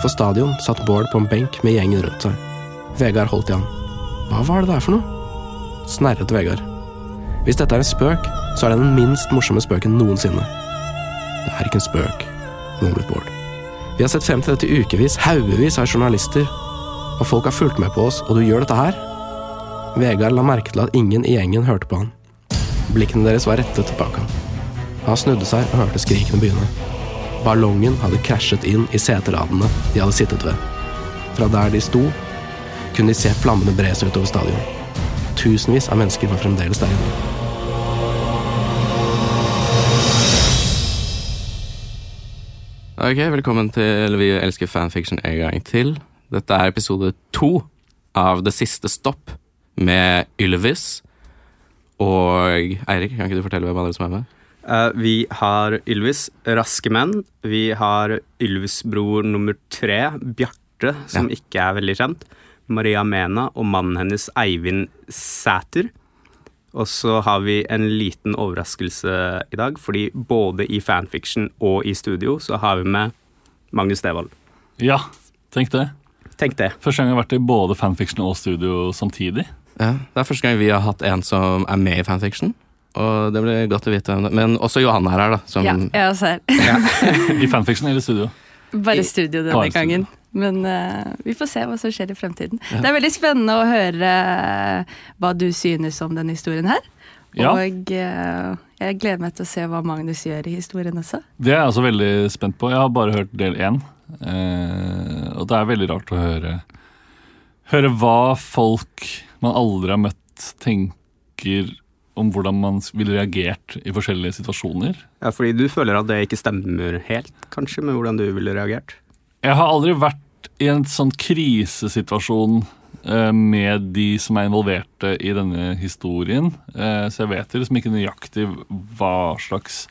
Utenfor stadion satt Bård på en benk med gjengen rundt seg. Vegard holdt i han. Hva var det der for noe? Snerret Vegard. Hvis dette er en spøk, så er det den minst morsomme spøken noensinne. Det er ikke en spøk, mumlet Bård. Vi har sett frem til dette ukevis, haugevis av journalister, og folk har fulgt med på oss, og du gjør dette her? Vegard la merke til at ingen i gjengen hørte på han. Blikkene deres var rettet tilbake. Han snudde seg og hørte skrikene begynne. Ballongen hadde krasjet inn i seteradene de hadde sittet ved. Fra der de sto, kunne de se flammene bre seg utover stadion. Tusenvis av mennesker var fremdeles der inne. Ok, velkommen til Vi elsker fanfiction en gang til. Dette er episode to av Det siste stopp med Ylvis. Og Eirik, kan ikke du fortelle hvem andre som er med? Eh, vi har Ylvis, Raske menn. Vi har Ylvis-bror nummer tre, Bjarte, som ikke er veldig kjent. Maria Mena og mannen hennes Eivind Sæter. Og så har vi en liten overraskelse i dag, fordi både i fanfiction og i studio så har vi med Magnus Devold. Ja, tenk det. Tenk det. Første gang jeg har vært i både fanfiction og studio samtidig. Ja, Det er første gang vi har hatt en som er med i fanfiction. Og det blir godt å vite. Men også Johanne er her, da. Som, Ja, jeg er også her. I fanfiction eller studio. Bare studio denne Bare studio. gangen. Men uh, vi får se hva som skjer i fremtiden. Det er veldig spennende å høre eh, hva du synes om denne historien her. Ja. Og uh, jeg gleder meg til å se hva Magnus gjør i historien også. Det er jeg også veldig spent på. Jeg har bare hørt del én. Uh, og det er veldig rart å høre Høre hva folk man aldri har møtt, tenker om hvordan man ville reagert i forskjellige situasjoner. Ja, fordi du føler at det ikke stemmer helt, kanskje, med hvordan du ville reagert? Jeg har aldri vært i en sånn krisesituasjon eh, med de som er involverte i denne historien. Eh, så jeg vet liksom ikke nøyaktig hva slags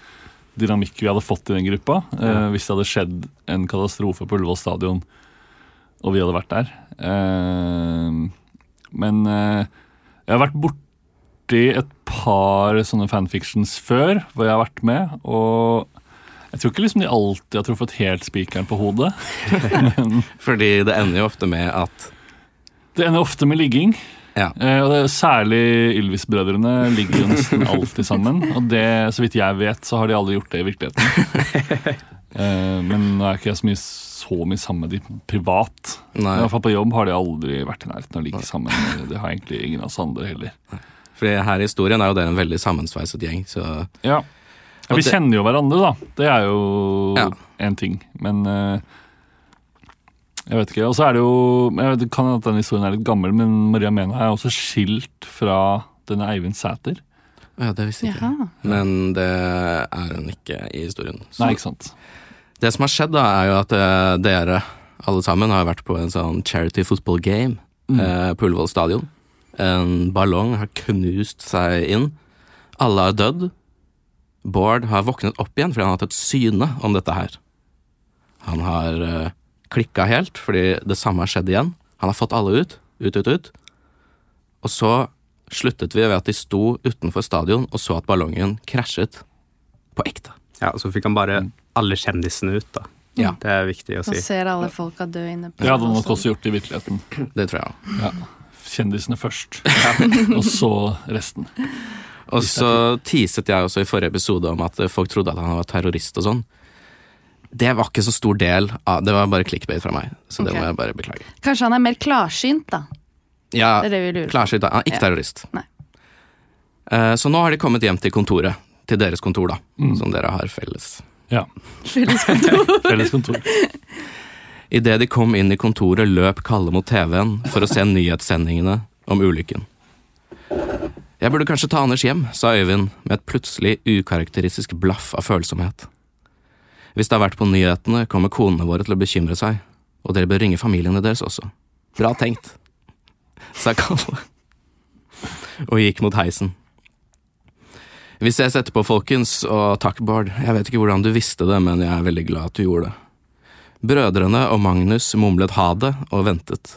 dynamikk vi hadde fått i den gruppa. eh, Hvis det hadde skjedd en katastrofe på Ullevål stadion og vi hadde vært der. Eh, Men jeg har vært borti et par sånne fanfictions før hvor jeg har vært med. og jeg tror ikke liksom de alltid har truffet helt spikeren på hodet. Fordi det ender jo ofte med at det ender ofte med ligging. Ja. Eh, og det Særlig Ylvis-brødrene ligger jo nesten alltid sammen. Og det, så vidt jeg vet, så har de aldri gjort det i virkeligheten. Eh, men nå er ikke jeg så mye, så mye sammen med de privat. Nei. I hvert fall på jobb har de aldri vært i nærheten av å ligge sammen. Det har egentlig ingen av oss andre heller. Fordi her i historien er jo dere en veldig sammensveiset gjeng. Så Ja. ja vi det- kjenner jo hverandre, da. Det er jo Ja. en ting. Men eh, jeg vet ikke. Og så er det jo jeg vet, kan at den historien er litt gammel, men Maria Mena er også skilt fra denne Eivind Sæter. ja, det visste ikke jeg. Men det er hun ikke i historien. Så Nei, ikke sant. Det som har skjedd, da, er jo at eh, dere alle sammen har vært på en sånn charity football game eh, på Ullevål stadion. En ballong har knust seg inn. Alle har dødd. Bård har våknet opp igjen fordi han har hatt et syne om dette her. Han har uh, klikka helt fordi det samme har skjedd igjen. Han har fått alle ut. Ut, ut, ut. Og så sluttet vi ved at de sto utenfor stadion og så at ballongen krasjet på ekte. Ja, Så fikk han bare alle kjendisene ut, da. Ja. Det er viktig å si. Nå ser alle folka dø inne på Det hadde han nok også gjort i virkeligheten. Det tror jeg òg. Ja. Kjendisene først, og så resten. Og så teaset jeg også i forrige episode om at folk trodde at han var terrorist og sånn. Det var ikke så stor del av Det var bare clickbait fra meg, så det Ok. må jeg bare beklage. Kanskje han er mer klarsynt, da. Ja, Det er det vi lurer på. Klarsynt, han er ikke Ja. terrorist. Nei. Eh, Så nå har de kommet hjem til kontoret. Til deres kontor, da. Mm. Som dere har felles. Ja. Felles kontor. Felles kontor. Idet de kom inn i kontoret, løp Kalle mot TV-en for å se nyhetssendingene om ulykken. Jeg burde kanskje ta Anders hjem, sa Øyvind med et plutselig ukarakteristisk blaff av følsomhet. Hvis det har vært på nyhetene, kommer konene våre til å bekymre seg, og dere bør ringe familiene deres også. Bra tenkt, sa Kalle, og gikk mot heisen. Vi ses etterpå, folkens, og takk, Bård. Jeg vet ikke hvordan du visste det, men jeg er veldig glad at du gjorde det. Brødrene og Magnus mumlet ha det og ventet.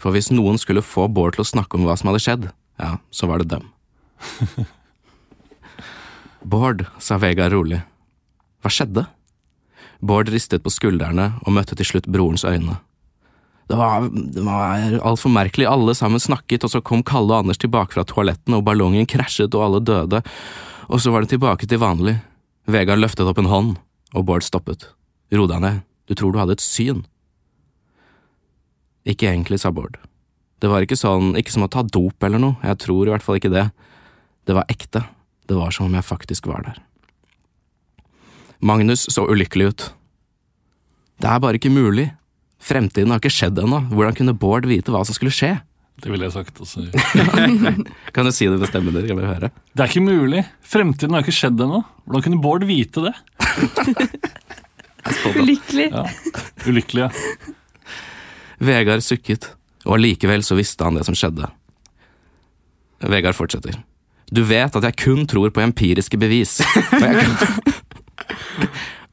For hvis noen skulle få Bård til å snakke om hva som hadde skjedd, ja, så var det dem. Bård, sa Vegard rolig. Hva skjedde? Bård ristet på skuldrene og møtte til slutt brorens øyne. Det var, det var altfor merkelig, alle sammen snakket, og så kom Kalle og Anders tilbake fra toaletten, og ballongen krasjet og alle døde, og så var det tilbake til vanlig. Vegard løftet opp en hånd, og Bård stoppet. Ro deg ned, du tror du hadde et syn. Ikke egentlig, sa Bård. Det var ikke sånn, ikke som å ta dop eller noe, jeg tror i hvert fall ikke det. Det var ekte, det var som om jeg faktisk var der. Magnus så ulykkelig ut. Det er bare ikke mulig. Fremtiden har ikke skjedd ennå, hvordan kunne Bård vite hva som skulle skje? Det ville jeg sagt også. Kan du si det med stemmen din? Det er ikke mulig. Fremtiden har ikke skjedd ennå. Hvordan kunne Bård vite det? Ulykkelig. Ja. Ulykkelig, ja. Vegard sukket, og allikevel så visste han det som skjedde. Vegard fortsetter. Du vet at jeg kun tror på empiriske bevis.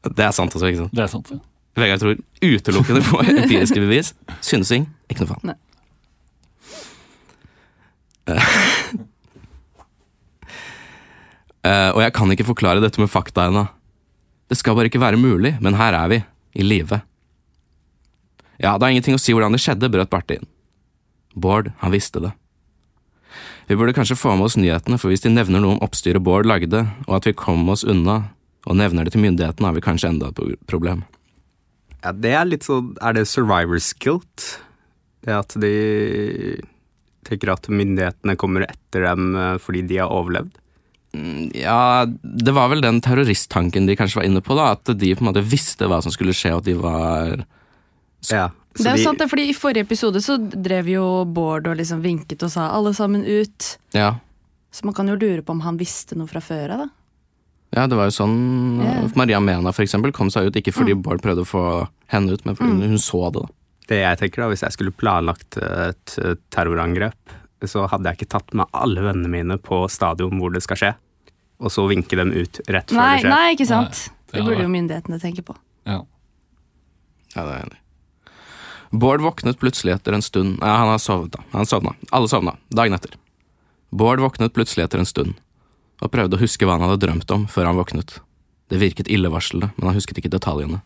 Det er sant altså, ikke sant? Det er sant. ja. Vegard tror utelukkende på empiriske bevis. Synsing, ikke noe faen. Eh, og jeg kan ikke forklare dette med fakta ennå. Det skal bare ikke være mulig, men her er vi, i live. Ja, det er ingenting å si hvordan det skjedde, brøt Barte inn. Bård, han visste det. Vi burde kanskje få med oss nyhetene, for hvis de nevner noe om oppstyret Bård lagde, og at vi kom oss unna, og nevner det til myndighetene, har vi kanskje enda et problem. Ja, det er litt sånn Er det survivor's guilt? Det at de tenker at myndighetene kommer etter dem eh, fordi de har overlevd? Mm, Ja, det var vel den terroristtanken de kanskje var inne på, da, at de på en måte visste hva som skulle skje, og at de var Ja. så Det er de- jo sant, det, fordi I forrige episode så drev jo Bård og liksom vinket og sa 'alle sammen ut'. Ja, Så man kan jo lure på om han visste noe fra før av. da. ja det var jo sånn yeah. Maria Mena for eksempel kom seg ut, ikke fordi Bård prøvde å få henne ut, men fordi hun så det. da. Det jeg tenker da, Hvis jeg skulle planlagt et eh, terrorangrep, så hadde jeg ikke tatt med alle vennene mine på stadion hvor det skal skje, og så vinke dem ut rett før Nei, det skjer. nei, ikke sant? Nei, det Det burde jo myndighetene tenke på. Ja. Ja, det er jeg enig. i. Bård våknet plutselig etter en stund Nei, han har sovet, da. Han sovna. Alle sovna. Dagen etter. Bård våknet plutselig etter en stund, og prøvde å huske hva han hadde drømt om før han våknet. Det virket illevarslende, men han husket ikke detaljene.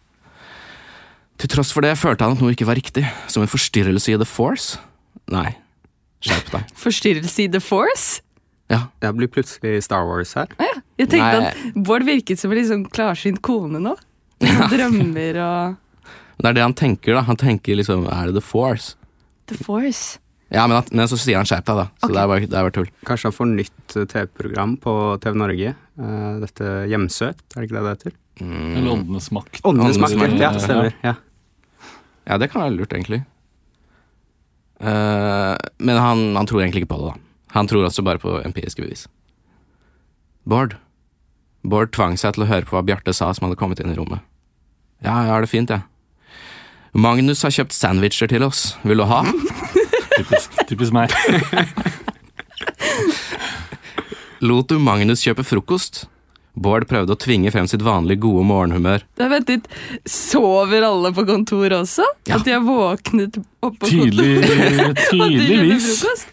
Til tross for det følte han at noe ikke var riktig, som en forstyrrelse i The Force. Nei, skjerp deg. Forstyrrelse i The Force? Ja, Det blir plutselig Star Wars her. Jeg tenkte Nei. at Bård virket som en liksom klarsynt kone nå. Drømmer og det er det han tenker, da. Han tenker liksom, er det The Force? The Force. Ja, men, at, men så sier han skjerp deg, da. Så okay. det er bare, det er bare tull. Kanskje han får nytt eh, TV-program på TV Norge. Eh, Dette Hjemsøkt, er det ikke det det heter? Mm. Eller Åndenes makt. Åndenes makt, ja. ja. Stemmer. ja. Ja, det kan være lurt, egentlig. Eh, men han, han tror egentlig ikke på det, da. Han tror også bare på empiriske bevis. Bård. Bård tvang seg til å høre på hva Bjarte sa som hadde kommet inn i rommet. Ja, jeg har det fint, jeg. Magnus har kjøpt sandwicher til oss. Vil du ha? Typisk, typisk meg. Lot du Magnus kjøpe frokost? Bård prøvde å tvinge frem sitt vanlige gode morgenhumør. Da vet ikke, Sover alle på kontoret også? Ja. At de har våknet opp på Tydelig, kontoret? Tydeligvis.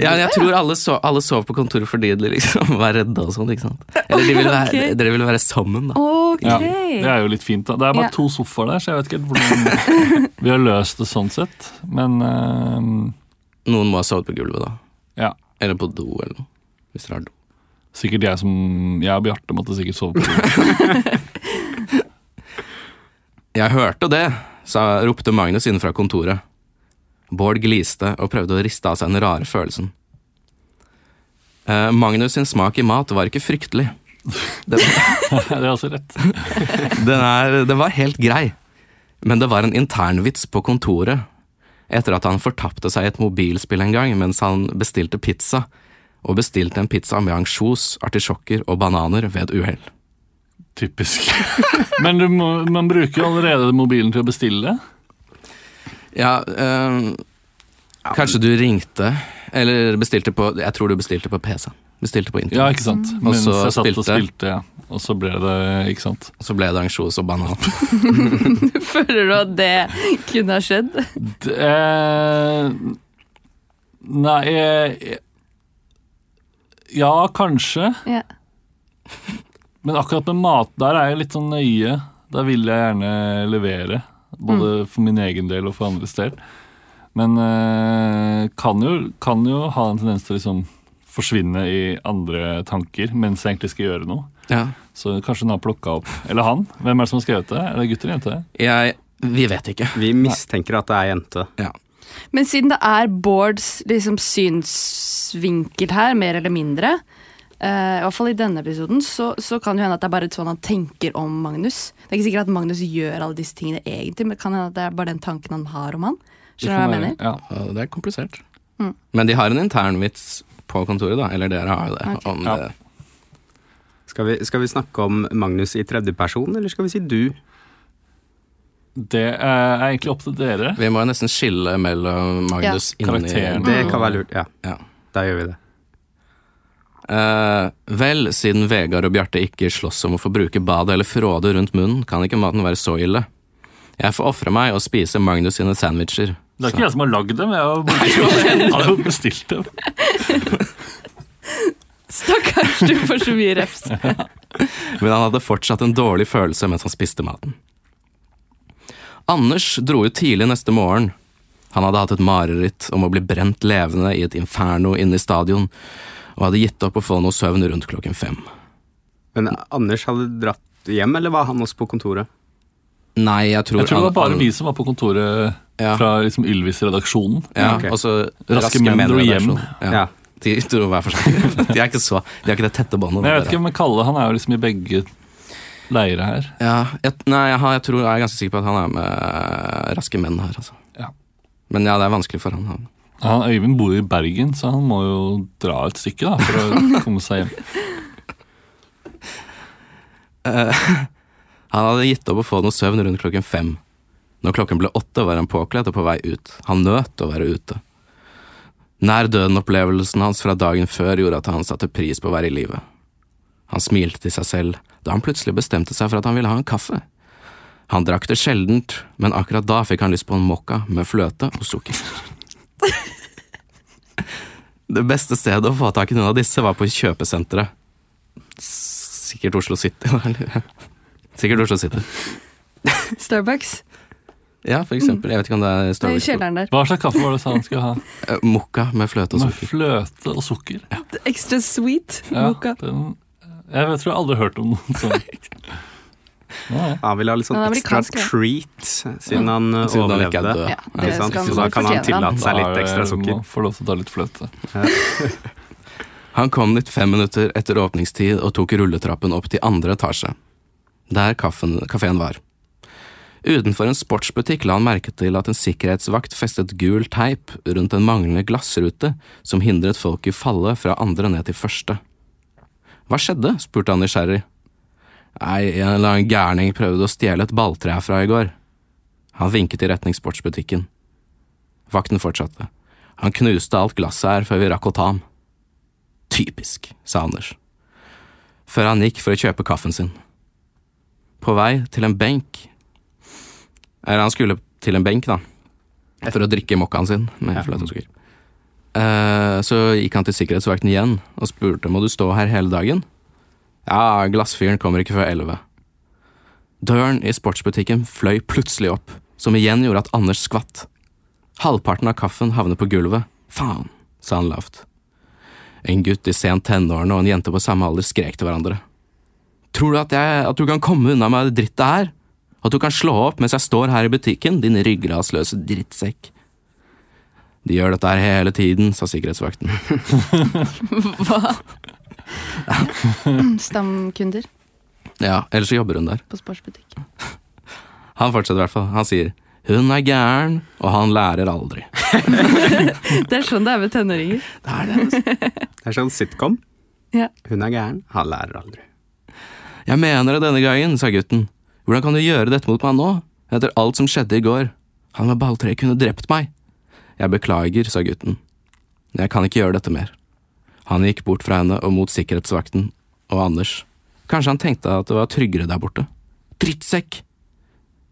Ja, jeg tror alle, so alle sov på kontoret fordi de liksom var redde og sånn, ikke sant? Eller de ville være, okay. dere ville være sammen, da. Okay. Ja, det er jo litt fint. da. Det er bare Ja. to sofaer der, så jeg vet ikke hvordan vi har løst det sånn sett. Men uh... Noen må ha sovet på gulvet, da. ja. Eller på do, eller noe. Hvis dere har do. Sikkert jeg som Jeg og Bjarte måtte sikkert sove på det. Jeg hørte det, sa, ropte Magnus innenfra kontoret. Bård gliste og prøvde å riste av seg den rare følelsen. Eh, Magnus sin smak i mat var ikke fryktelig. Den, Det er også rett. den, er, den var helt grei, men det var en internvits på kontoret etter at han fortapte seg i et mobilspill en gang mens han bestilte pizza, og bestilte en pizza med ansjos, artisjokker og bananer ved et uhell. Typisk. Men du må, man bruker jo allerede mobilen til å bestille. Ja, øh, kanskje du ringte, eller bestilte på Jeg tror du bestilte på PC. Bestilte på Ja, ikke sant? Og Mens så jeg satt og spilte. spilte, ja. Og så ble det Ikke sant? Og Så ble det ansjos og banan. Føler du at det kunne ha skjedd? Det, eh, nei jeg, Ja, kanskje. Ja. Men akkurat med mat der er jeg litt sånn nøye. Da vil jeg gjerne levere. Både for min egen del og for andres del. Men øh, kan, jo, kan jo ha en tendens til å liksom forsvinne i andre tanker mens jeg egentlig skal gjøre noe. Ja. Så kanskje hun har plukka opp Eller han. Hvem er det som har skrevet det? Er det gutt eller jente? Jeg Vi vet ikke. Vi mistenker at det er jente. Ja. Men siden det er Bårds liksom, synsvinkel her, mer eller mindre, uh, i hvert fall i denne episoden, så, så kan det hende at det er bare sånn han tenker om Magnus. Det er ikke sikkert at Magnus gjør alle disse tingene egentlig, men det kan hende at det er bare den tanken han har om han. Skjønner du hva jeg mener? Ja. Det er komplisert. Mm. Men de har en internvits på kontoret, da. Eller dere har jo det. Okay. Om Ja. det. Skal vi, skal vi snakke om Magnus i tredjeperson, eller skal vi si du? Det er egentlig opp til dere. Vi må jo nesten skille mellom Magnus inni Karakteren. Det kan være lurt. Ja, Ja. da gjør vi det. Uh, vel, siden Vegard og Bjarte ikke slåss om å få bruke badet eller fråde rundt munnen, kan ikke maten være så ille. Jeg får ofre meg og spise Magnus sine sandwicher. Det er ikke jeg som har lagd dem, jeg har bare- jeg har jo bestilt dem. Stakkars, du får så mye refs. Men han hadde fortsatt en dårlig følelse mens han spiste maten. Anders dro ut tidlig neste morgen. Han hadde hatt et mareritt om å bli brent levende i et inferno inne i stadion, og hadde gitt opp å få noe søvn rundt klokken fem. Men Anders hadde dratt hjem, eller var han også på kontoret? Nei, jeg tror Jeg tror det var bare vi som var på kontoret Ja. fra liksom Ylvis-redaksjonen. Ja, okay. altså, Raske, Raske menn dro hjem. Ja. Ja. De dro hver for seg. De er ikke så De er ikke det tette båndet. Jeg vet ikke, men Kalle han er jo liksom i begge leire her. Ja, jeg, nei, jeg, har, jeg tror jeg er ganske sikker på at han er med raske menn her, altså. Ja. Men ja, det er vanskelig for han. han. Han, Øyvind bor i Bergen, så han må jo dra et stykke da, for å komme seg hjem. Eh, han hadde gitt opp å få noe søvn rundt klokken fem. Når klokken ble åtte, var han påkledd og på vei ut. Han nøt å være ute. Nær døden-opplevelsen hans fra dagen før gjorde at han satte pris på å være i live. Han smilte til seg selv da han plutselig bestemte seg for at han ville ha en kaffe. Han drakk det sjeldent, men akkurat da fikk han lyst på en mokka med fløte og sukker. Det beste stedet å få tak i noen av disse var på kjøpesenteret. Sikkert Oslo City. eller? Sikkert Oslo City. Starbucks. Ja, for eksempel. Jeg vet ikke om det er Starbucks. Det er der. Hva slags kaffe var det sa han skulle ha? Mocca Mokka med fløte og Med sukker. fløte og sukker. Extra sweet Ja, mocca. den, jeg tror jeg aldri har hørt om noen sånn. Ja. Han ville ha litt sånn ekstra treat, siden han uh, Siden han ikke er overlevde. død. Ja, Ikke det sant? skal Så da kan han tillate seg litt ekstra sukker. Må få lov til å ta litt fløte. Han kom litt fem minutter etter åpningstid og tok rulletrappen opp til andre etasje, der kaffen, kafeen var. Utenfor en sportsbutikk la han merke til at en sikkerhetsvakt festet gul teip rundt en manglende glassrute som hindret folk i å falle fra andre ned til første. Hva skjedde? spurte han nysgjerrig. Nei, en eller annen gærning prøvde å stjele et balltre herfra i går. Han vinket i retning sportsbutikken. Vakten fortsatte. Han knuste alt glasset her før vi rakk å ta ham. Typisk, sa Anders, før han gikk for å kjøpe kaffen sin. På vei til en benk Eller han skulle til en benk, da, for å drikke mokkaen sin med fløtesukker. Så gikk han til sikkerhetsvakten igjen og spurte må du stå her hele dagen. Ja, glassfyren kommer ikke før elleve. Døren i sportsbutikken fløy plutselig opp, som igjen gjorde at Anders skvatt. Halvparten av kaffen havnet på gulvet. Faen, sa han lavt. En gutt i sent tenårene og en jente på samme alder skrek til hverandre. Tror du at, jeg, at du kan komme unna med det drittet her? At du kan slå opp mens jeg står her i butikken, din ryggrasløse drittsekk? De gjør dette her hele tiden, sa sikkerhetsvakten. Hva? Stamkunder Ja, ellers så jobber hun der. på sportsbutikk. Han fortsetter i hvert fall. Han sier hun er gæren, og han lærer aldri. Det er sånn det er med tenåringer. Det er det, altså. Det er sånn sitcom. Ja. Hun er gæren, han lærer aldri. Jeg mener det denne gangen, sa gutten. Hvordan kan du gjøre dette mot meg nå, etter alt som skjedde i går? Han med balltreet kunne drept meg. Jeg beklager, sa gutten. Jeg kan ikke gjøre dette mer. Han gikk bort fra henne og mot sikkerhetsvakten og Anders. Kanskje han tenkte at det var tryggere der borte. Drittsekk!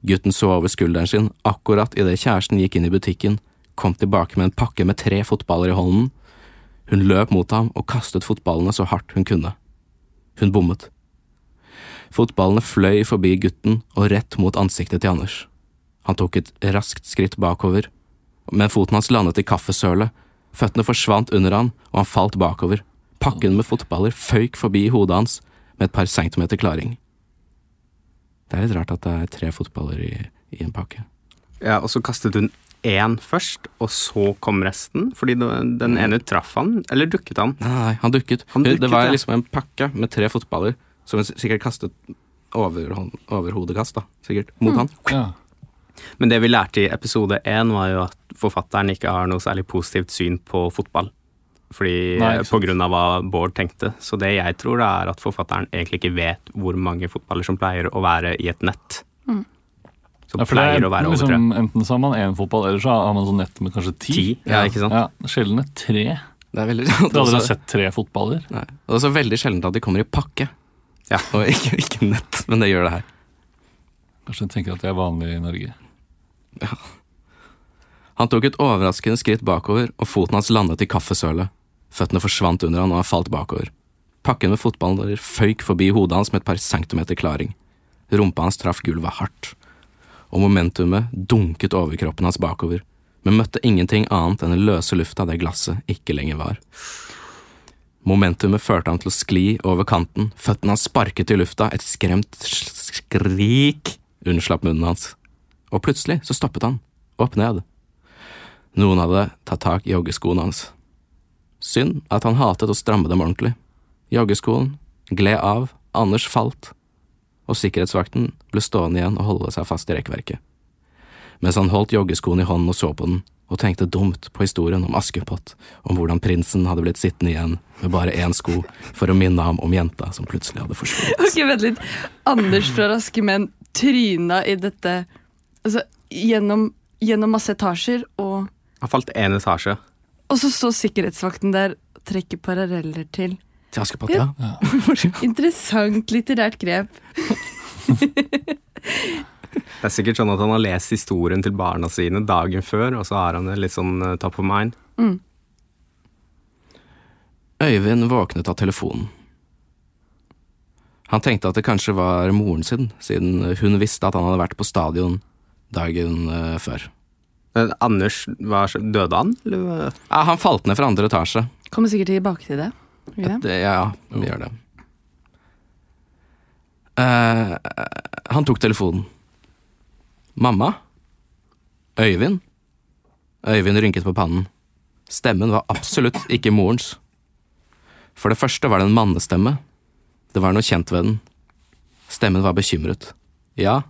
Gutten så over skulderen sin akkurat idet kjæresten gikk inn i butikken, kom tilbake med en pakke med tre fotballer i hånden. Hun løp mot ham og kastet fotballene så hardt hun kunne. Hun bommet. Fotballene fløy forbi gutten og rett mot ansiktet til Anders. Han tok et raskt skritt bakover, men foten hans landet i kaffesølet, føttene forsvant under han, og han falt bakover. Pakken med fotballer føyk forbi hodet hans med et par centimeter klaring. Det er litt rart at det er tre fotballer i, i en pakke. Ja, og så kastet hun én først, og så kom resten? Fordi den ene traff han, eller dukket han? Nei, nei, han dukket. Han dukket, det var ja. liksom en pakke med tre fotballer som hun sikkert kastet over, over hodekast, da, sikkert, mot han. Ja. Men det vi lærte i episode én, var jo at forfatteren ikke har noe særlig positivt syn på fotball. Fordi Nei. På grunn av hva Bård tenkte. Så det jeg tror, det er at forfatteren egentlig ikke vet hvor mange fotballer som pleier å være i et nett. Som Ja, pleier er å være enten, liksom, tre. enten så har man én fotball, eller så har man sånn nett med kanskje ti. Ti, ja, ikke sant? Ja, Sjelden et tre. Det er veldig Jeg Du aldri også, sett tre fotballer. nei, det er så veldig sjeldent at de kommer i pakke, Ja. og ikke, ikke nett, men det gjør det her. Kanskje jeg tenker at det er vanlig i Norge. Ja. Han tok et overraskende skritt bakover, og foten hans landet i kaffesølet. Føttene forsvant under han, og han falt bakover. Pakken med fotballer føyk forbi hodet hans med et par centimeter klaring. Rumpa hans traff gulvet hardt, og momentumet dunket overkroppen hans bakover, men møtte ingenting annet enn den løse lufta der glasset ikke lenger var. Momentumet førte ham til å skli over kanten, føttene hans sparket i lufta, et skremt skrik unnslapp munnen hans, og plutselig så stoppet han, opp ned. Noen hadde tatt tak i joggeskoene hans. Synd at han hatet å stramme dem ordentlig. Joggeskoen gled av, Anders falt, og sikkerhetsvakten ble stående igjen og holde seg fast i rekkverket. Mens han holdt joggeskoen i hånden og så på den, og tenkte dumt på historien om Askepott, om hvordan prinsen hadde blitt sittende igjen med bare én sko for å minne ham om jenta som plutselig hadde forsvunnet. Ok, vent litt. Anders fra Raske menn tryna i dette altså, gjennom, gjennom masse etasjer, og, Han falt én etasje. og så står sikkerhetsvakten der og trekker paralleller til. Til Askepott, ja. Interessant litterært grep. Det er sikkert sånn at han har lest historien til barna sine dagen før, og så har han det litt sånn eh, top of mind. Øyvind våknet av telefonen. Han tenkte at det kanskje var moren sin, siden hun visste at han hadde vært på stadion dagen eh, før. Men Anders, hva, døde han? Eller? Ja, han falt ned fra andre etasje. Kommer sikkert tilbake til det. Det, ja, vi gjør det. Uh, han tok telefonen. Mamma? Øyvind? Øyvind rynket på pannen. Stemmen var absolutt ikke morens. For det første var det en mannestemme. Det var noe kjent ved den. Stemmen var bekymret. Ja,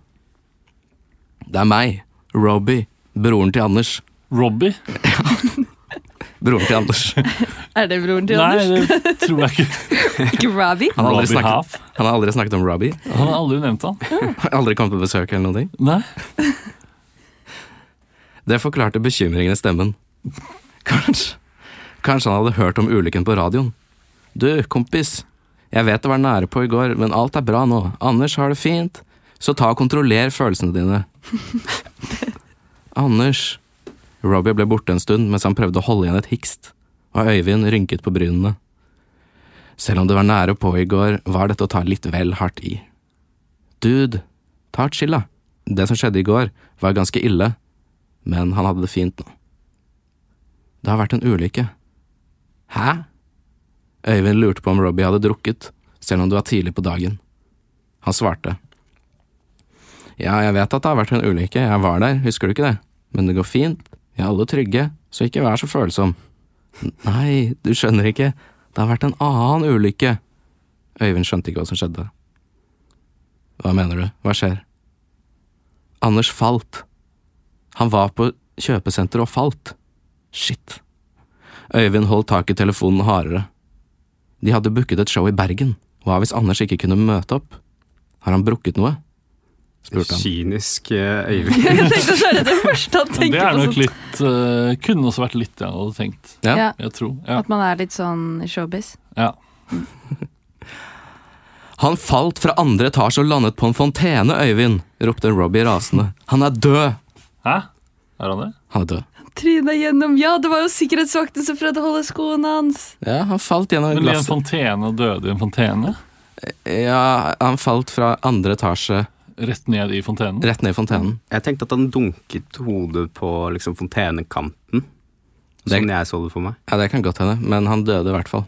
det er meg, Robbie, broren til Anders. Robbie? Broren til Anders. Er det broren til Anders? Nei, det tror jeg ikke. Ikke Robbie? Han har aldri Robbie snakket, han har aldri snakket om Robbie. Han har aldri nevnt han. Aldri kommet på besøk eller noe. Nei. Det forklarte bekymringen i stemmen. Kanskje, kanskje han hadde hørt om ulykken på radioen. Du, kompis, jeg vet det var nære på i går, men alt er bra nå. Anders har det fint, så ta og kontroller følelsene dine. Anders. Robbie ble borte en stund mens han prøvde å holde igjen et hikst, og Øyvind rynket på brynene. Selv om det var nære på i går, var dette å ta litt vel hardt i. Dude, ta et chill, da. Det som skjedde i går, var ganske ille, men han hadde det fint nå. Det har vært en ulykke. Hæ? Øyvind lurte på om Robbie hadde drukket, selv om det var tidlig på dagen. Han svarte. Ja, jeg vet at det har vært en ulykke, jeg var der, husker du ikke det? Men det går fint, vi er alle trygge, så ikke vær så følsom. Nei, du skjønner ikke, det har vært en annen ulykke. Øyvind skjønte ikke hva som skjedde. Hva mener du, hva skjer? Anders falt. Han var på kjøpesenteret og falt. Shit. Øyvind holdt tak i telefonen hardere. De hadde booket et show i Bergen. Hva hvis Anders ikke kunne møte opp? Har han brukket noe? spurte han. Kynisk eh, Øyvind. Jeg tenkte så er det første han tenker på. det er nok litt uh, Kunne også vært litt det jeg hadde tenkt. Ja. Ja, Jeg tror. Ja. At man er litt sånn showbiz. ja. Han falt fra andre etasje og landet på en fontene, Øyvind, ropte Robbie rasende. Han er død! Hæ? Er han det? Han er død. Tryna gjennom Ja, det var jo sikkerhetsvakten som prøvde å holde skoene hans. Ja, han falt gjennom Men i en fontene og døde i en fontene? Ja, han falt fra andre etasje Rett ned i fontenen. rett ned i fontenen. Jeg tenkte at han dunket hodet på liksom fontenekanten. Det- Sånn jeg så det for meg. Ja, det kan godt hende, men han døde i hvert fall.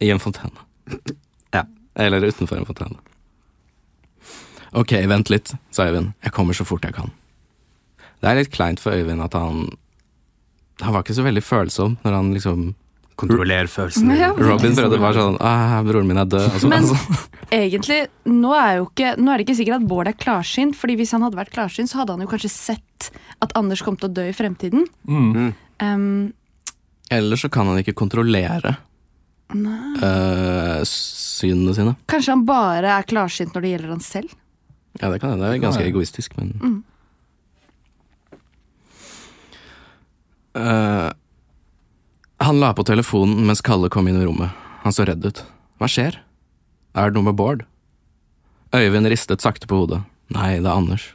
I en fontene. Ja. Eller utenfor en fontene. Ok, vent litt, sa Øyvind. Jeg kommer så fort jeg kan. Det er litt kleint for Øyvind at han Han var ikke så veldig følsom når han liksom Kontroller følelsene. Ja. Robin prøvde bare sånn ah, 'Broren min er død', og så Men- altså. Egentlig, nå er, jo ikke, nå er det ikke sikkert at Bård er klarsynt, fordi hvis han hadde vært klarsynt, så hadde han jo kanskje sett at Anders kom til å dø i fremtiden. Mm. Um, Eller så kan han ikke kontrollere øh, synene sine. Kanskje han bare er klarsynt når det gjelder han selv? Ja, det kan hende. Det er ganske egoistisk, men Mm. Eh, Han la på telefonen mens Kalle kom inn i rommet. Han så redd ut. Hva skjer? Er det noe med Bård? Øyvind ristet sakte på hodet. Nei, det er Anders.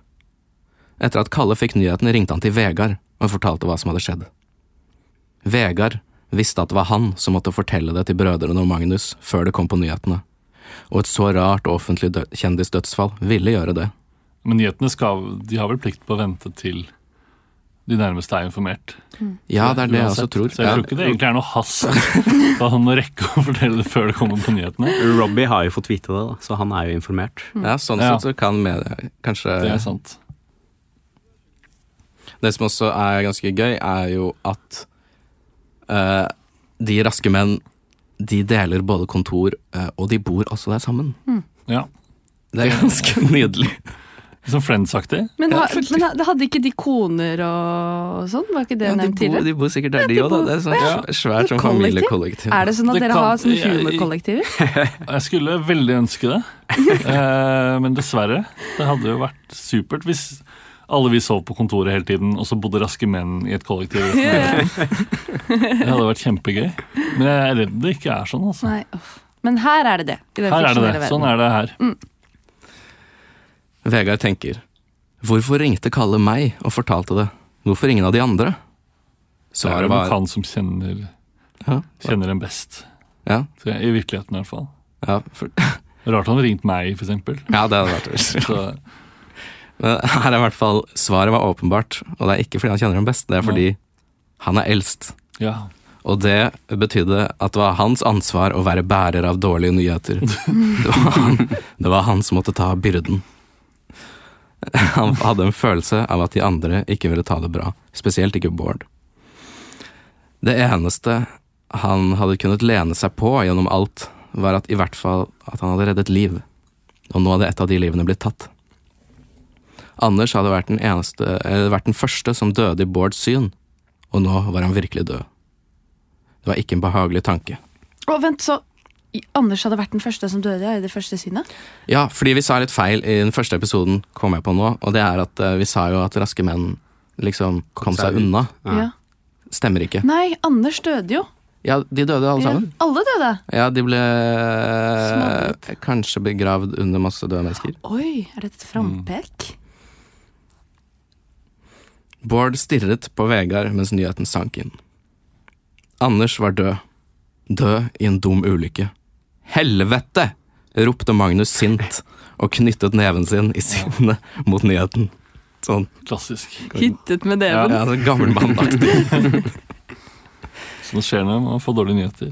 Etter at Kalle fikk nyheten, ringte han til Vegard og fortalte hva som hadde skjedd. Vegard visste at det var han som måtte fortelle det til brødrene og Magnus før det kom på nyhetene, og et så rart offentlig dø kjendisdødsfall ville gjøre det. Men nyhetene skal, de har vel plikt på å vente til de nærmeste er informert. Ja, det er det jeg også tror. Så jeg tror ikke det egentlig er noe hast da han å rekke å fortelle det før det kommer på nyhetene. Robbie har jo fått vite det, da, så han er jo informert. Ja, sånn Ja. sett så kan media kanskje Det er sant. Det som også er ganske gøy, er jo at uh, de raske menn de deler både kontor, uh, og de bor også der sammen. Ja. Det er ganske nydelig. Som Friends-aktig. Men, ha, men ha- hadde ikke de koner og sånn? Var ikke det Ja, de, nevnt tidligere? de bor sikkert der, de de òg, da. Det er sånn Ja. svært sånn Kollektiv? familiekollektiv. Er det sånn at Det dere kan- har sånn jeg- humorkollektiver? Jeg skulle veldig ønske det, eh, men dessverre. Det hadde jo vært supert hvis alle vi sov på kontoret hele tiden, og så bodde raske menn i et kollektiv. Det hadde vært kjempegøy. Men jeg er redd det ikke er sånn. altså. Nei. Men her er det det. I den Her er det det. det. Sånn er det her. Vegard tenker Hvorfor ringte Kalle meg og fortalte det? Hvorfor ingen av de andre? Det er Svaret var han som kjenner, ja, kjenner dem best. ja, Så I virkeligheten, i hvert fall. ja, for, Rart han ringte ringt meg, for eksempel. ja, det hadde vært. Så, Men her er i hvert fall svaret var åpenbart, og det er ikke fordi han kjenner dem best, det er fordi han er eldst. ja. Og det betydde at det var hans ansvar å være bærer av dårlige nyheter. Det var han, det var han som måtte ta byrden. Han hadde en følelse av at de andre ikke ville ta det bra, spesielt ikke Bård. Det eneste han hadde kunnet lene seg på gjennom alt, var at i hvert fall at han hadde reddet liv. Og nå hadde et av de livene blitt tatt. Anders hadde vært den, eneste, eller vært den første som døde i Bårds syn, og nå var han virkelig død. Det var ikke en behagelig tanke. Å, vent, så Anders hadde vært den første som døde i det første synet? Ja, fordi vi sa litt feil i den første episoden, kom jeg på nå, og det er at eh, vi sa jo at raske menn liksom kom seg seg unna. Ja. Stemmer ikke. Nei, Anders døde jo. Ja, de døde alle Ja, sammen. alle døde. Ja, de ble Smålet. kanskje begravd under masse døde mennesker. Oi, er dette et frampek? Bård stirret på Vegard mens nyheten sank inn. Anders var død. Død i en dum ulykke. Helvete! ropte Magnus sint og knyttet neven sin i sinne mot nyheten. Sånn klassisk. Hittet med neven. ja, så gammelmannaktig. Så det skjer når man får dårlige nyheter.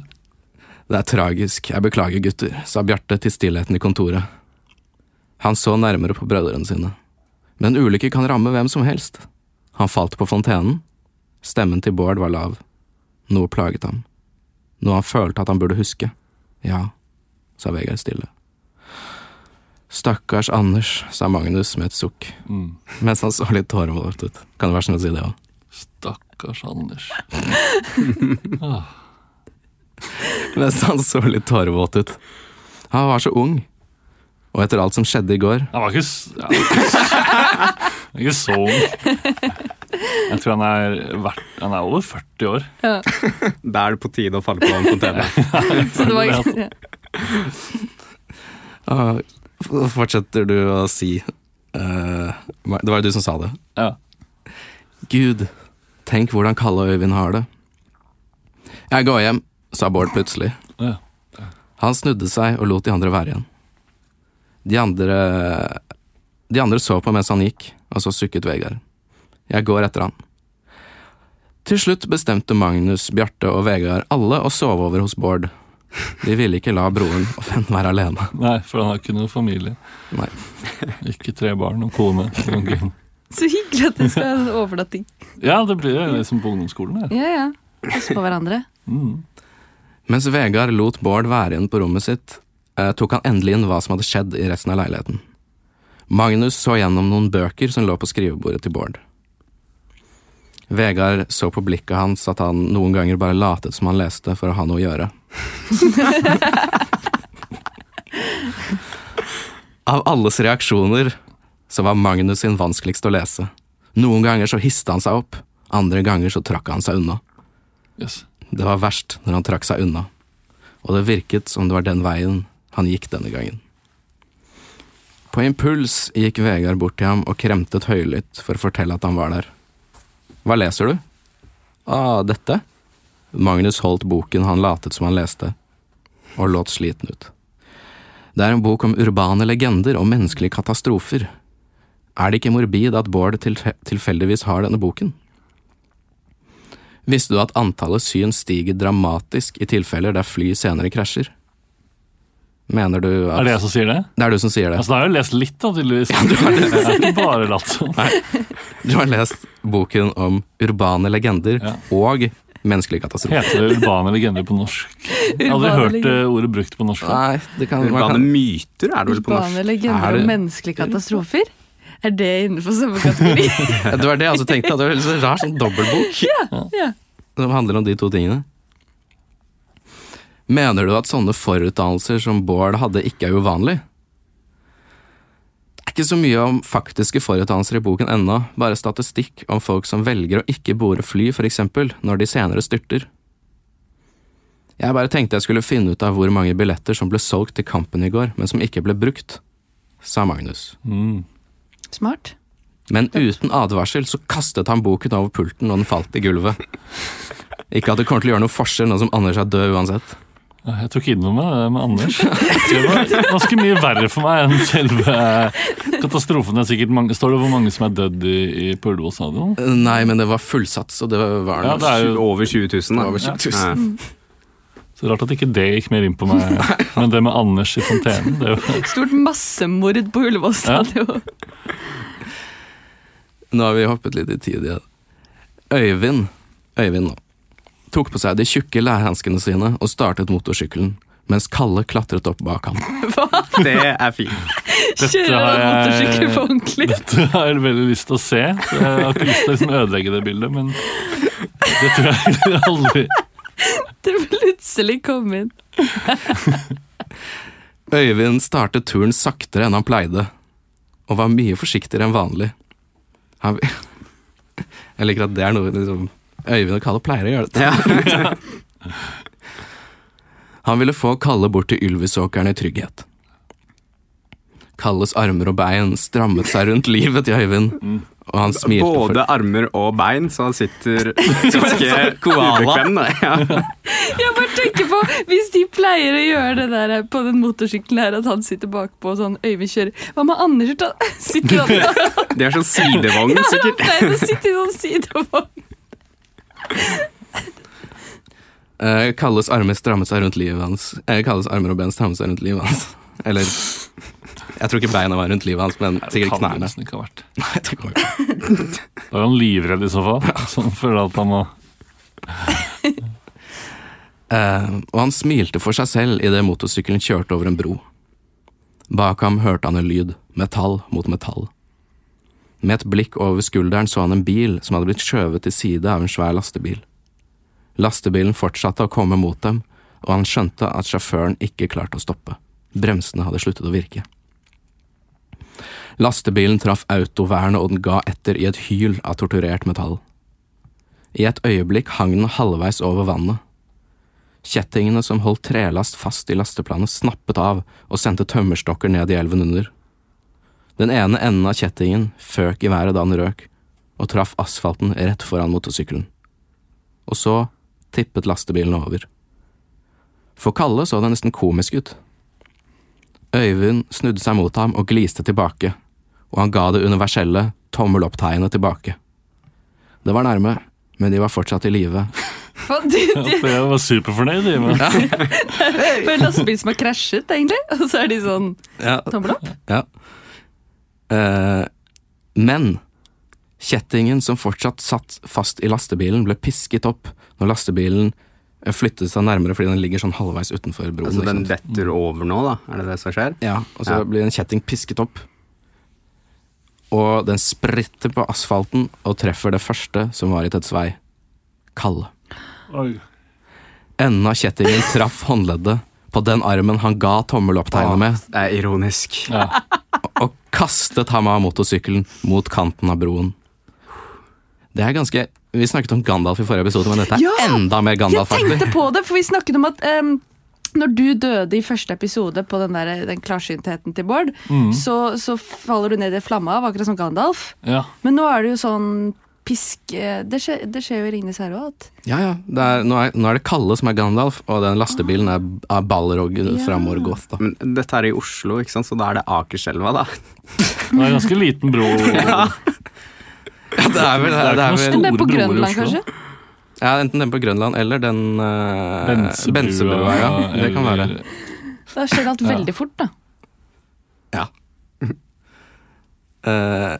Det er tragisk, jeg beklager gutter, sa Bjarte til stillheten i kontoret. Han så nærmere på brødrene sine. Men ulykker kan ramme hvem som helst. Han falt på fontenen. Stemmen til Bård var lav. Noe plaget ham. Noe han følte at han burde huske. Ja, sa Vegard stille. Stakkars Anders, sa Magnus med et sukk, Mm. mens han så litt tårevåt ut. Kan det være sånn å si det òg? Stakkars Anders. Ah, Mens han så litt tårevåt ut. Han var så ung. Og etter alt som skjedde i går, Han var ikke, ja, han var ikke så ung. Jeg tror han er, verdt, han er over 40 år. Da er det på tide å falle på en fontene. Så det var ja. Ah, fortsetter du å si uh, Det var jo du som sa det. Ja. Gud, tenk hvordan Kalle og Øyvind har det. Jeg går hjem, sa Bård plutselig. Ja. Han snudde seg og lot de andre være igjen. De andre De andre så på mens han gikk, og så sukket Vegard. Jeg går etter han. Til slutt bestemte Magnus, Bjarte og Vegard alle å sove over hos Bård. De ville ikke la broren og venn være alene. Nei, for han har ikke noen familie. Nei. Ikke tre barn og kone. Så hyggelig at dere skal overta ting. Ja, det blir jo liksom på ungdomsskolen. Ja. Ja, ja. Passe på hverandre. Mm. Mens Vegard lot Bård være igjen på rommet sitt, eh, tok han endelig inn hva som hadde skjedd i resten av leiligheten. Magnus så gjennom noen bøker som lå på skrivebordet til Bård. Vegard så på blikket hans at han noen ganger bare latet som han leste for å ha noe å gjøre. Av alles reaksjoner så var Magnus sin vanskeligst å lese. Noen ganger så histe han seg opp, andre ganger så trakk han seg unna. Yes. Det var verst når han trakk seg unna, og det virket som det var den veien han gikk denne gangen. På impuls gikk Vegard bort til ham og kremtet høylytt for å fortelle at han var der. Hva leser du? Ah, dette? Magnus holdt boken han latet som han leste, og låt sliten ut. Det er en bok om urbane legender og menneskelige katastrofer. Er det ikke morbid at Bård tilfe- tilfeldigvis har denne boken? Visste du at antallet syn stiger dramatisk i tilfeller der fly senere krasjer? Mener du at Er det jeg som sier det? Det er du som sier det. Altså, Da har jeg lest litt, da, tydeligvis. Jeg har ikke bare latt som. Du har lest boken om urbane legender Ja. og menneskelige katastrofer. Heter det urbane legender på norsk? Jeg har aldri hørt eh, ordet brukt på norsk. Nei, det kan, Urbane kan myter er det vel på norsk? Urbane legender det- og menneskelige katastrofer. Er det innenfor samme kategori? Det var det jeg også tenkte. Det var en rar sånn dobbeltbok ja. som handler om de to tingene. Mener du at sånne forutdannelser som Bård hadde, ikke er uvanlig? Det ikke så mye om faktiske forutdannelser i boken ennå, bare statistikk om folk som velger å ikke bore fly, for eksempel, når de senere styrter. Jeg bare tenkte jeg skulle finne ut av hvor mange billetter som ble solgt til kampen i går, men som ikke ble brukt, sa Magnus. Mm. Smart. Men uten advarsel så kastet han boken over pulten, og den falt i gulvet. Ikke at det kommer til å gjøre noe forskjell nå som Anders er død uansett. Ja, Jeg tok inn noe med det med Anders. Det var ganske mye verre for meg enn selve katastrofen. Det er sikkert mange, står det hvor mange som er dødd i, i på Ullevål stadion? Nei, men det var fullsats, og det var Ja, det er jo Over 20 000, da. Over 20 000. Ja. så rart at ikke det gikk mer inn på meg. Men det med Anders i fontenen det var... Stort massemord på Ullevål stadion. Nå har vi hoppet litt i tid igjen. Øyvind, Øyvind nå, tok på seg de tjukke lærhanskene sine og startet motorsykkelen, mens Kalle klatret opp bak ham. Hva? Det er fint. Kjører har han motorsykkel på ordentlig? Dette har jeg veldig lyst til å se. Jeg har ikke lyst til å liksom ødelegge det bildet, men det tror jeg aldri Det plutselig kom inn. Øyvind startet turen saktere enn han pleide, og var mye forsiktigere enn vanlig. Han, jeg liker at det er noe liksom, Øyvind og Kalle pleier å gjøre det. Han ville få Kalle bort til Ylvisåkeren i trygghet. Kalles armer og bein strammet seg rundt livet til Øyvind, og han smilte for Både armer og bein, så han sitter ganske ubekvem. Ja. Jeg bare tenker på Hvis de pleier å gjøre det der på den motorsykkelen her, at han sitter bakpå og sånn Øyvind kjører Hva med Anders? Da? Sitter han der? Det er sånn sidevogn, sikkert. Ja, han pleier å sitte i sånn sidevogn. Eh, Kalles armer strammet seg rundt livet hans. Eh, Kalles armer og ben strammet seg rundt livet hans. Eller Jeg tror ikke beina var rundt livet hans, men sikkert det knærne. nesten ikke ha vært. Nei, det går ikke. Da er han livredd i så fall. Sånn føler at han må uh, og han smilte for seg selv idet motorsykkelen kjørte over en bro. Bak ham hørte han en lyd, metall mot metall. Med et blikk over skulderen så han en bil som hadde blitt skjøvet til side av en svær lastebil. Lastebilen fortsatte å komme mot dem, og han skjønte at sjåføren ikke klarte å stoppe. Bremsene hadde sluttet å virke. Lastebilen traff autovernet, og den ga etter i et hyl av torturert metall. I et øyeblikk hang den halvveis over vannet. Kjettingene som holdt trelast fast i lasteplanet, snappet av og sendte tømmerstokker ned i elven under. Den ene enden av kjettingen føk i været da den røk, og traff asfalten rett foran motorsykkelen. Og så tippet lastebilen over. For Kalle så det nesten komisk ut. Øyvind snudde seg mot ham og gliste tilbake, og han ga det universelle tommel opp-tegnet tilbake. Det var nærme, men de var fortsatt i live. Jeg var superfornøyd. i, men- det er en lastebil som har krasjet, egentlig. Og så er de sånn Ja, tommel opp. Ja. Eh, men kjettingen som fortsatt satt fast i lastebilen, ble pisket opp når lastebilen eh, flyttet seg nærmere fordi den ligger sånn halvveis utenfor broen. Altså, den detter over nå, da? Er det det som skjer? Ja, og så Ja. blir en kjetting pisket opp. Og den spritter på asfalten og treffer det første som var i Teds vei. Kalle. Oi. Enden av kjettingen traff håndleddet på den armen han ga tommelopptegnet med, Det er ironisk. Ja. og kastet ham av motorsykkelen mot kanten av broen. Det er ganske Vi snakket om Gandalf i forrige episode, men dette er Ja! enda mer Gandalf. Jeg tenkte på det, for vi snakket om at um, når du døde i første episode på den, der, den klarsyntheten til Bård, Mm. så, så faller du ned i flamma av, akkurat som Gandalf. ja. Men nå er det jo sånn pisk eh, Det skjer, det skjer jo i Ringenes herre òg. Ja, ja. Det er, nå, er, nå er det Kalle som er Gandalf, og den lastebilen er, er Balrog Ja. fra Morgoth. Da. Men dette er i Oslo, ikke sant? så da er det Akerselva, da. Det er en ganske liten bro. Ja, det er vel, Det er det er ikke vel Den på Store broer i Grønland, Oslo. kanskje? ja, Enten den på Grønland eller den uh, Bensebrua. Bensebrua. Ja, det kan være. Da skjer alt Ja. veldig fort, da. Ja. Eh,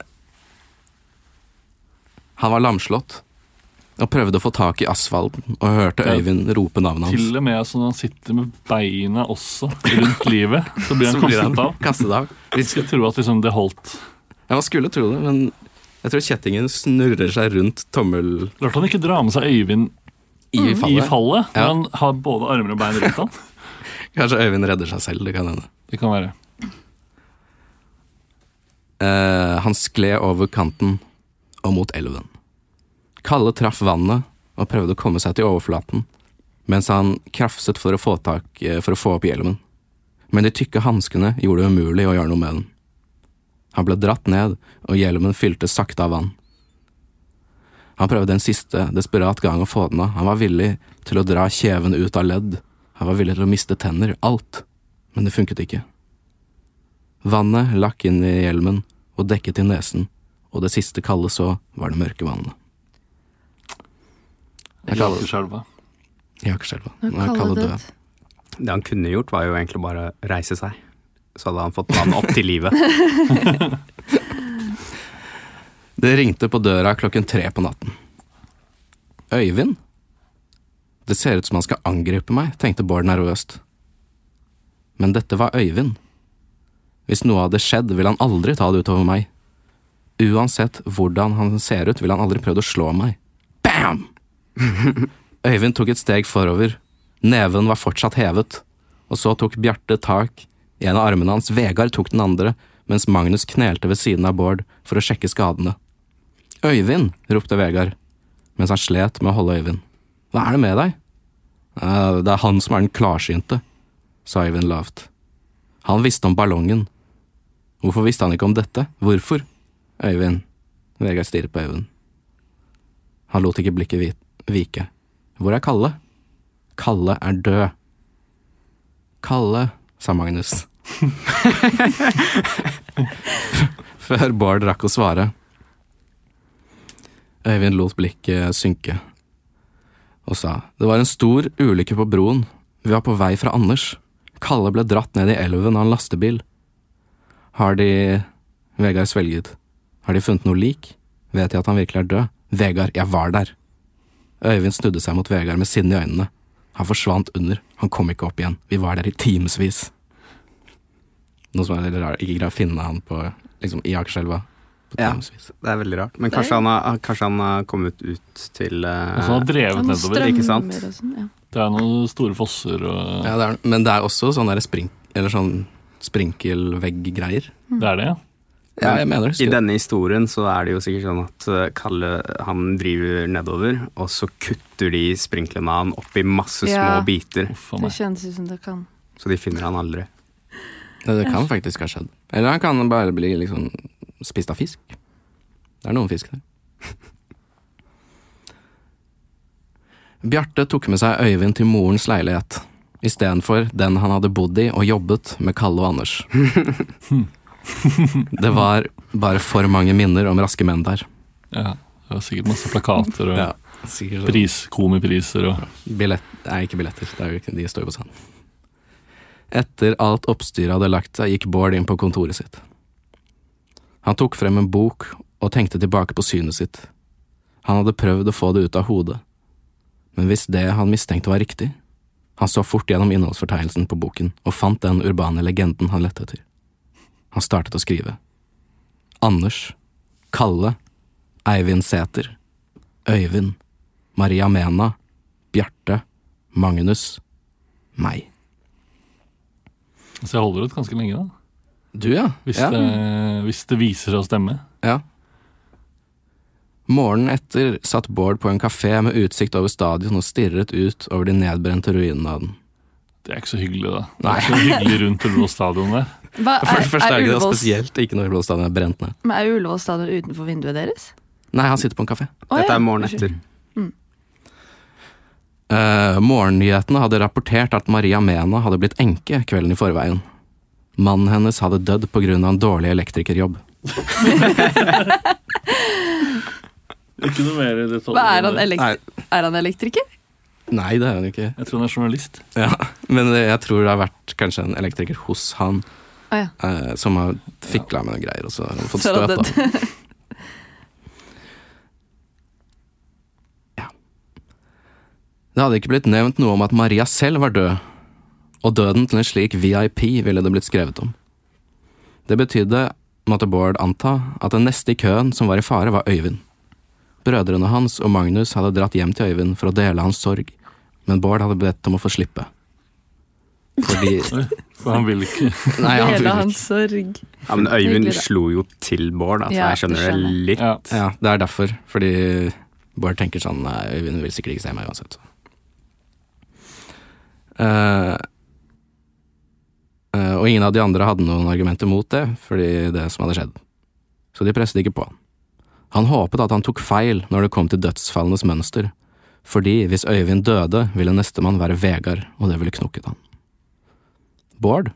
han var lamslått og prøvde å få tak i asfalten og hørte Øyvind rope navnet hans. Til og med sånn han sitter med beina også rundt livet, så blir han Så blir han kastet av. Vi skal tro at liksom, det holdt. Ja, man skulle tro det, men jeg tror kjettingen snurrer seg rundt tommel Rart han ikke dra med seg Øyvind i i fallet. fallet. Ja. han har både armer og bein rundt han. Kanskje Øyvind redder seg selv, det kan hende. Det kan være. Uh, han skled over kanten og mot elven. Kalle traff vannet og prøvde å komme seg til overflaten, mens han krafset for å få, tak, eh, for å få opp hjelmen. Men de tykke hanskene gjorde det umulig å gjøre noe med den. Han ble dratt ned, og hjelmen fylte sakte av vann. Han prøvde en siste, desperat gang å få den av. Han var villig til å dra kjeven ut av ledd. Han var villig til å miste tenner, alt. Men det funket ikke. Vannet lakk inn i hjelmen og dekket i nesen, og det siste Kalle så, var det mørke vannet. Ikke skjelva. Nå er Kalle død. død. Det han kunne gjort, var jo egentlig bare å reise seg. Så hadde han fått vann opp til livet. Det ringte på døra klokken tre på natten. Øyvind? Det ser ut som han skal angripe meg, tenkte Bård nervøst. Men dette var Øyvind. Hvis noe hadde skjedd, ville han aldri ta det utover meg. Uansett hvordan han ser ut, ville han aldri prøvd å slå meg. Bam! Øyvind tok et steg forover. Neven var fortsatt hevet. Og så tok Bjarte tak i en av armene hans, Vegard tok den andre, mens Magnus knelte ved siden av Bård for å sjekke skadene. Øyvind! ropte Vegard, mens han slet med å holde Øyvind. Hva er det med deg? «Eh, Det er han som er den klarsynte, sa Øyvind lavt. Han visste om ballongen. Hvorfor visste han ikke om dette? Hvorfor? Øyvind. Vegard stirret på Øyvind. Han lot ikke blikket vike. Hvor er Kalle? Kalle er død. Kalle, sa Magnus. Før Bård rakk å svare. Øyvind lot blikket synke og sa det var en stor ulykke på broen. Vi var på vei fra Anders. Kalle ble dratt ned i elven av en lastebil. Har de Vegard svelget. Har de funnet noe lik? Vet de at han virkelig er død? Vegard, jeg var der. Øyvind snudde seg mot Vegard med sinne i øynene. Han forsvant under. Han kom ikke opp igjen. Vi var der i timevis. Noe som er veldig rart. Ikke greier å finne han på, liksom, i Akerselva. Ja. Det er veldig rart. Men kanskje han har, kanskje han har kommet ut til uh, så har drevet han nedover. ikke sant? sånn, ja. Det er noen store fosser og Ja, det er, men det er også sånn eller sånn sprinkelvegg-greier. Det er det, ja. Ja, jeg mener det. I denne historien så er det jo sikkert sånn at eh, Kalle han driver nedover, og så kutter de sprinklene av han opp i masse små Ja. biter, Uff Det kjennes ut som det kan. så de finner han aldri. Ja, det kan faktisk ha skjedd. Eller han kan bare bli liksom spist av fisk. Det er noen fisk der. Bjarte tok med seg Øyvind til morens leilighet. istedenfor den han hadde bodd i og jobbet med Kalle og Anders. Det var bare for mange minner om raske menn der. Ja, det var sikkert masse plakater og Ja, sånn. pris, komipriser og Billett, nei, ikke billetter. Det er jo de står jo på scenen. Etter alt oppstyret hadde lagt seg, gikk Bård inn på kontoret sitt. Han tok frem en bok og tenkte tilbake på synet sitt. Han hadde prøvd å få det ut av hodet. Men hvis det han mistenkte var riktig Han så fort gjennom innholdsfortegnelsen på boken og fant den urbane legenden han lette etter. Han startet å skrive. Anders, Kalle, Eivind Sæter, Øyvind, Maria Mena, Bjarte, Magnus, meg. Så jeg holder ut ganske lenge, da. Du, ja. Hvis, ja. det, hvis det viser seg å stemme. ja. Morgenen etter satt Bård på en kafé med utsikt over stadion og stirret ut over de nedbrente ruinene av den. Det er ikke så hyggelig, da. Det Nei. er ikke så hyggelig rundt Ullevål stadion der. Hva, For det første er ikke noe spesielt, ikke når Ullevål stadion er brent ned. Men er Ullevål stadion utenfor vinduet deres? Nei, han sitter på en kafé. Oh, Dette er morgenen etter. Uh, morgennyhetene hadde rapportert at Maria Mena hadde blitt enke kvelden i forveien. Mannen hennes hadde dødd av en dårlig elektrikerjobb. Ikke noe mer i Hva er han, elektri er han elektriker? Nei, det er han ikke. Jeg tror han er journalist. Ja, Men jeg tror det har vært kanskje en elektriker hos han Å ja. eh, som har fikla med noen greier, og så har han fått støt. Ja. Det hadde ikke blitt nevnt noe om at Maria selv var død, og døden til en slik VIP ville det blitt skrevet om. Det betydde, måtte Bård anta, at den neste i køen som var i fare, var Øyvind. Brødrene hans og Magnus hadde dratt hjem til Øyvind for å dele hans sorg, men Bård hadde bedt om å få slippe. Fordi For han vil ikke Nei, han Hele ville hans ikke. sorg. Ja, men Øyvind slo jo til Bård, altså. Ja, jeg skjønner det det skjønner jeg. litt. ja. Ja, det er derfor. Fordi Bård tenker sånn Nei, Øyvind vil sikkert ikke se meg uansett. Så. Eh, eh, og ingen av de andre hadde noen argumenter mot det, fordi det som hadde skjedd. Så de presset ikke på han. Han håpet at han tok feil når det kom til dødsfallenes mønster, fordi hvis Øyvind døde, ville nestemann være Vegard, og det ville knukket han. Bård?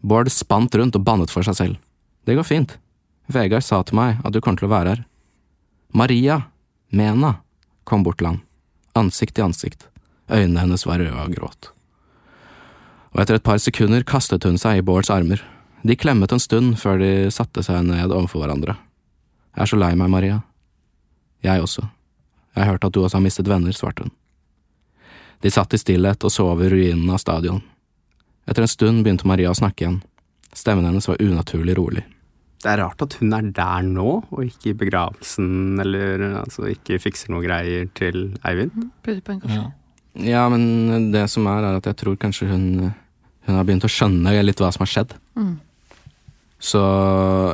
Bård spant rundt og bannet for seg selv. Det går fint. Vegard sa til meg at du kommer til å være her. Maria, Mena, kom bort til ham, ansikt til ansikt, øynene hennes var røde av gråt. Og etter et par sekunder kastet hun seg i Bårds armer. De klemmet en stund før de satte seg ned overfor hverandre. Jeg er så lei meg, Maria. Jeg også. Jeg har hørt at du også har mistet venner, svarte hun. De satt i stillhet og så over ruinene av stadion. Etter en stund begynte Maria å snakke igjen. Stemmen hennes var unaturlig rolig. Det er rart at hun er der nå, og ikke i begravelsen, eller altså ikke fikser noe greier til Eivind. På en. Ja. Ja, men det som er, er at jeg tror kanskje hun Hun har begynt å skjønne litt hva som har skjedd. Mm. Så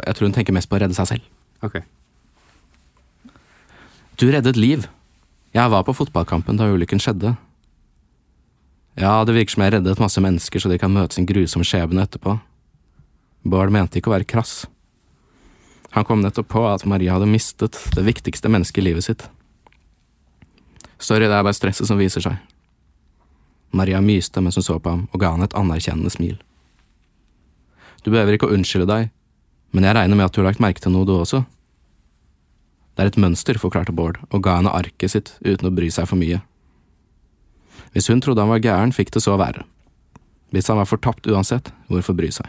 jeg tror hun tenker mest på å redde seg selv. Ok. Du reddet liv. Jeg var på fotballkampen da ulykken skjedde. Ja, det virker som jeg reddet masse mennesker så de kan møte sin grusomme skjebne etterpå. Bård mente ikke å være krass. Han kom nettopp på at Maria hadde mistet det viktigste mennesket i livet sitt. Sorry, det er bare stresset som viser seg. Maria myste mens hun så på ham, og ga han et anerkjennende smil. Du behøver ikke å unnskylde deg, men jeg regner med at du har lagt merke til noe, du også. Det er et mønster, forklarte Bård, og ga henne arket sitt uten å bry seg for mye. Hvis hun trodde han var gæren, fikk det så være. Hvis han var fortapt uansett, hvorfor bry seg?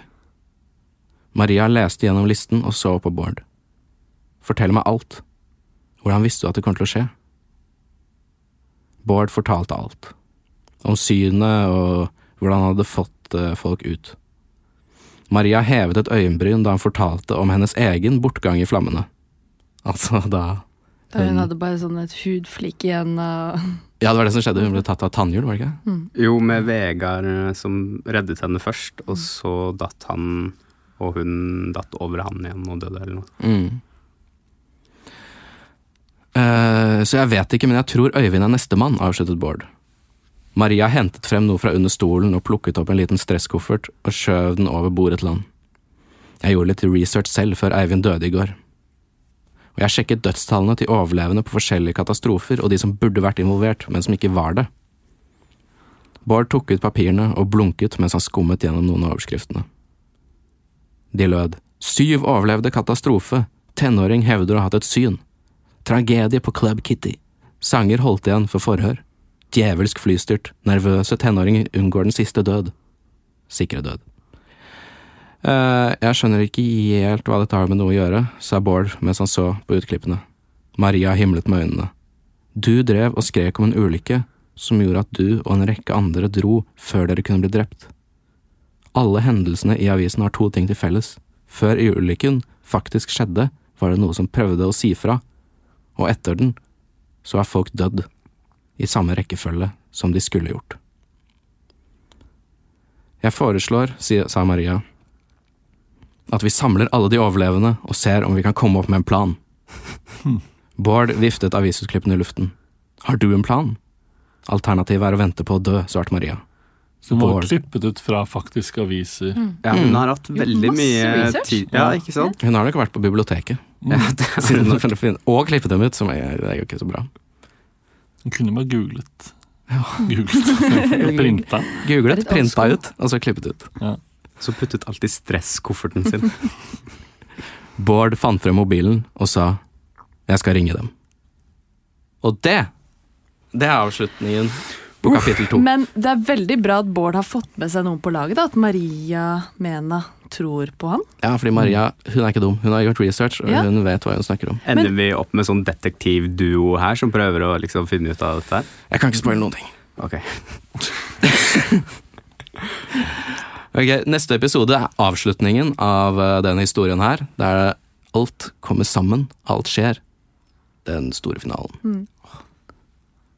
Maria leste gjennom listen og så på Bård. Fortell meg alt. Hvordan visste du at det kom til å skje? Bård fortalte alt. Om synet og hvordan han hadde fått eh, folk ut. Maria hevet et øyenbryn da han fortalte om hennes egen bortgang i flammene. Altså da Da hun hadde bare sånn et hudflikk igjen av Ja, det var det som skjedde. Hun ble tatt av tannhjul, var det ikke? Jo, med Vegard eh, som reddet henne først, og så datt han og hun datt over han igjen og døde, eller noe. Mm. Eh, så jeg vet ikke, men jeg tror Øyvind er nestemann, avsluttet Bård. Maria hentet frem noe fra under stolen og plukket opp en liten stresskoffert og skjøv den over bordet til han. Jeg gjorde litt research selv før Eivind døde i går. Og jeg sjekket dødstallene til overlevende på forskjellige katastrofer og de som burde vært involvert, men som ikke var det. Bård tok ut papirene og blunket mens han skummet gjennom noen av overskriftene. De lød Syv overlevde katastrofe. Tenåring hevder å ha hatt et syn. Tragedie på Club Kitty. Sanger holdt igjen for forhør. Djevelsk flystyrt. Nervøse tenåringer unngår den siste død. Sikre død. «Eh, jeg skjønner ikke helt hva dette har med noe å gjøre, sa Bård mens han så på utklippene. Maria himlet med øynene. Du drev og skrek om en ulykke som gjorde at du og en rekke andre dro før dere kunne bli drept. Alle hendelsene i avisen har to ting til felles. Før ulykken faktisk skjedde, var det noe som prøvde å si fra, og etter den så er folk dødd, i samme rekkefølge som de skulle gjort. Jeg foreslår, sa Maria, at vi samler alle de overlevende og ser om vi kan komme opp med en plan. Bård viftet avisutklippene i luften. Har du en plan? Alternativet er å vente på å dø, svarte Maria. Som var Bård. klippet ut fra faktiske aviser. Ja, hun har hatt veldig mye tid Ja, ikke sant? Hun har nok vært på biblioteket. Ja, hun finner- og klippet dem ut, som er, det er jo ikke så bra. Hun kunne bare googlet. Googlet. Og printa. Googlet, printa ut, og så klippet ut. Så puttet alltid stresskofferten sin. Bård fant frem mobilen og sa 'jeg skal ringe dem'. Og det, det er avslutningen på kapittel to. Men det er veldig bra at Bård har fått med seg noen på laget. Da. At Maria Mena tror på han. Ja, fordi Maria hun er ikke dum. Hun har gjort research, og Ja. hun vet hva hun snakker om. Ender vi opp med sånn detektivduo her som prøver å liksom finne ut av dette her? Jeg kan ikke spoile noen ting. Ok. Ok, Neste episode er avslutningen av eh, denne historien her. Der alt kommer sammen, alt skjer. Den store finalen.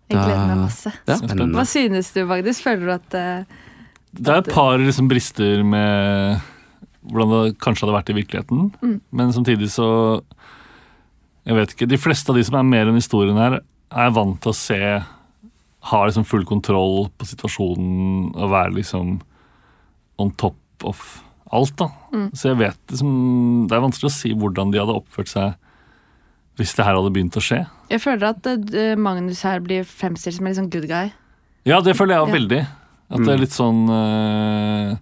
Jeg gleder meg masse. Ja. Hva synes du, Magnus? Føler du at uh, Det er et par liksom brister med hvordan det kanskje hadde vært i virkeligheten. Mm. Men samtidig så Jeg vet ikke. De fleste av de som er mer enn historien her, er vant til å se Har liksom full kontroll på situasjonen og være liksom on top of alt, da. Mm. Så jeg vet liksom Det er vanskelig å si hvordan de hadde oppført seg hvis det her hadde begynt å skje. Jeg føler at eh, Magnus her blir fremstilt som en litt sånn good guy. Ja, det føler jeg Ja. veldig. At det er litt sånn uh,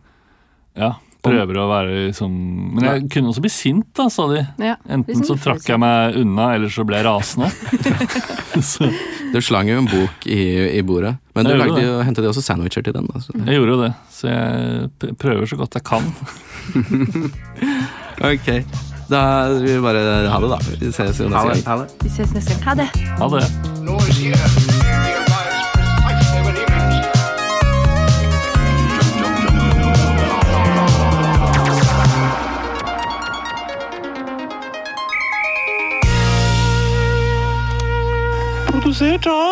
Ja, prøver å være liksom Men jeg kunne også bli sint, da, sa de. Ja, Enten liksom så trakk jeg meg unna, eller så ble jeg rasende. så Du slang jo en bok i, i bordet, men du Jeg du lagde jo, hentet jo også sandwicher til den. Da, så. jeg gjorde jo det. Så jeg prøver så godt jeg kan. Ok, da vil vi bare ha det, da. Vi ses jo neste gang. Ha det. Vi ses neste gang. Ha det! Ha det. Produsert av